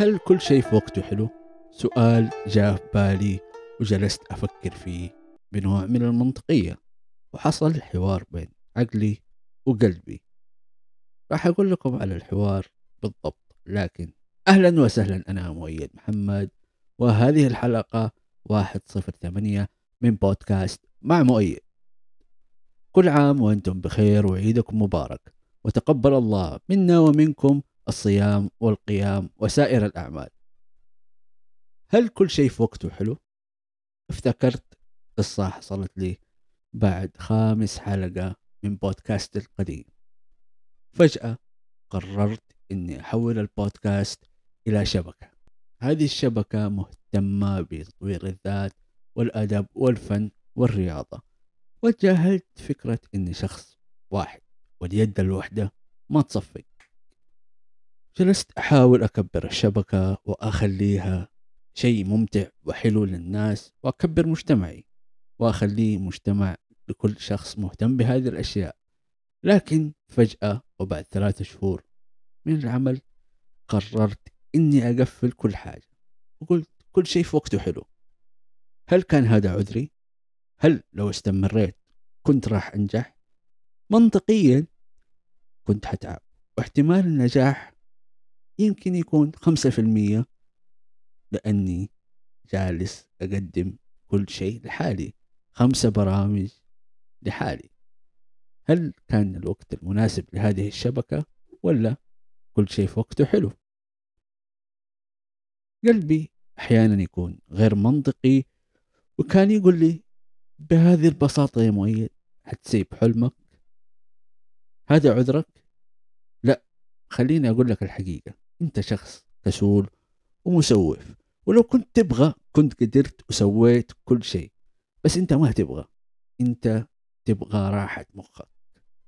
هل كل شيء في وقته حلو؟ سؤال جاء في بالي وجلست أفكر فيه بنوع من المنطقية وحصل حوار بين عقلي وقلبي راح أقول لكم على الحوار بالضبط لكن أهلا وسهلا أنا مؤيد محمد وهذه الحلقة 108 من بودكاست مع مؤيد كل عام وأنتم بخير وعيدكم مبارك وتقبل الله منا ومنكم الصيام والقيام وسائر الأعمال. هل كل شيء في وقته حلو؟ افتكرت قصة حصلت لي بعد خامس حلقة من بودكاست القديم. فجأة قررت إني أحول البودكاست إلى شبكة. هذه الشبكة مهتمة بتطوير الذات والأدب والفن والرياضة. وتجاهلت فكرة إني شخص واحد واليد الوحدة ما تصفق جلست أحاول أكبر الشبكة وأخليها شيء ممتع وحلو للناس وأكبر مجتمعي واخليه مجتمع لكل شخص مهتم بهذه الأشياء لكن فجأة وبعد ثلاثة شهور من العمل قررت إني أقفل كل حاجة وقلت كل شيء في وقته حلو هل كان هذا عذري؟ هل لو استمريت كنت راح أنجح؟ منطقيا كنت حتعب واحتمال النجاح يمكن يكون خمسة في المية لأني جالس أقدم كل شيء لحالي خمسة برامج لحالي. هل كان الوقت المناسب لهذه الشبكة ولا كل شيء في وقته حلو؟ قلبي أحيانا يكون غير منطقي وكان يقول لي بهذه البساطة يا مؤيد حتسيب حلمك؟ هذا عذرك؟ لا خليني أقول لك الحقيقة. أنت شخص كسول ومسوف. ولو كنت تبغى كنت قدرت وسويت كل شيء. بس انت ما تبغى. انت تبغى راحة مخك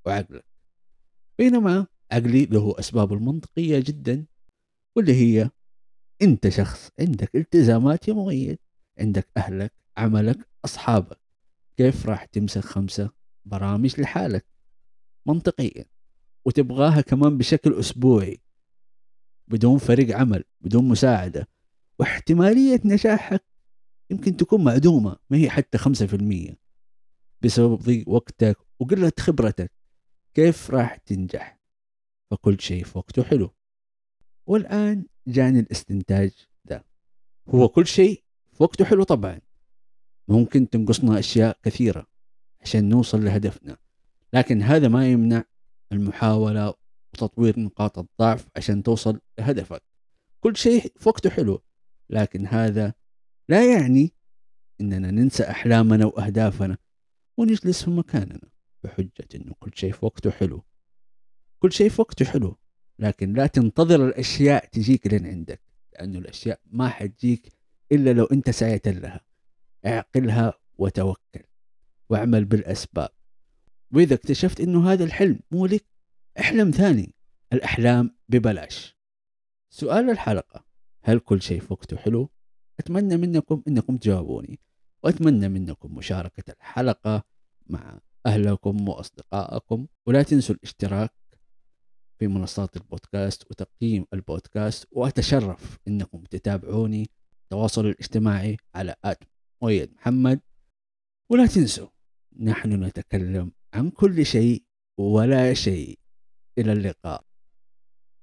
وعقلك. بينما عقلي له أسباب المنطقية جدا واللي هي انت شخص عندك التزامات يا مؤيد عندك أهلك عملك أصحابك. كيف راح تمسك خمسة برامج لحالك منطقيا؟ وتبغاها كمان بشكل أسبوعي. بدون فريق عمل بدون مساعدة. واحتمالية نجاحك يمكن تكون معدومة ما هي حتى خمسة في المية. بسبب ضيق وقتك وقلة خبرتك. كيف راح تنجح؟ فكل شيء في وقته حلو. والآن جاني الاستنتاج ده. هو كل شيء في وقته حلو طبعا. ممكن تنقصنا أشياء كثيرة عشان نوصل لهدفنا. لكن هذا ما يمنع المحاولة وتطوير نقاط الضعف عشان توصل لهدفك. كل شيء في وقته حلو لكن هذا لا يعني إننا ننسى أحلامنا وأهدافنا ونجلس في مكاننا بحجة إنه كل شيء في وقته حلو. كل شيء في وقته حلو لكن لا تنتظر الأشياء تجيك لين عندك لأنه الأشياء ما حتجيك إلا لو أنت سعيت لها. اعقلها وتوكل واعمل بالأسباب. وإذا اكتشفت إنه هذا الحلم مو لك احلم ثاني الأحلام ببلاش. سؤال الحلقة هل كل شيء في وقته حلو؟ أتمنى منكم أنكم تجاوبوني وأتمنى منكم مشاركة الحلقة مع أهلكم وأصدقائكم. ولا تنسوا الاشتراك في منصات البودكاست وتقييم البودكاست. وأتشرف أنكم تتابعوني. التواصل الاجتماعي على آت مؤيد محمد. ولا تنسوا نحن نتكلم عن كل شيء ولا شيء. إلى اللقاء.